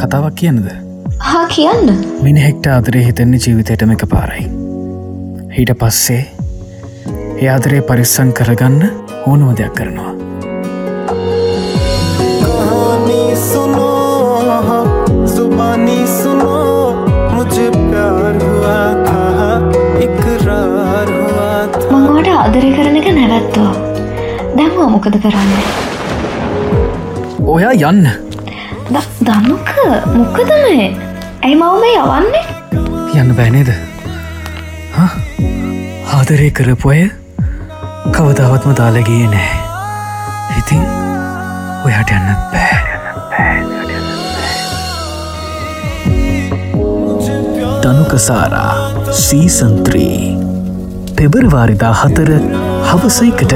කතාවක් කියන්නද හා කියන්න මිනිහෙක්ට ආදරේ හිතෙන්නේ ජීවිතයටම එක පාරයි ඊට පස්සේ ඒ ආදරේ පරිස්සං කරගන්න ඕනුම දෙයක් කරනවා कहानी सुनो जुबानी सुनो मुझे प्यार हुआ था इकरार हुआ था මංගෝට ආදරය කරන එක නැවැත්තුවා දැම්වා මොකද කරන්න ඔයා යන්න ද- දනුක මොකද මේ ඇයි මව මේ යවන්නේ? යන්න බෑනේද හා? ආදරේ කරපු අය කවදාවත්ම දාලගිය නෑ ඉතින් ඔයාට යන්නත් බෑ. දනුකසාරා සීසන්ත්‍රී පෙබරවාරිදා හතර හවසයිකට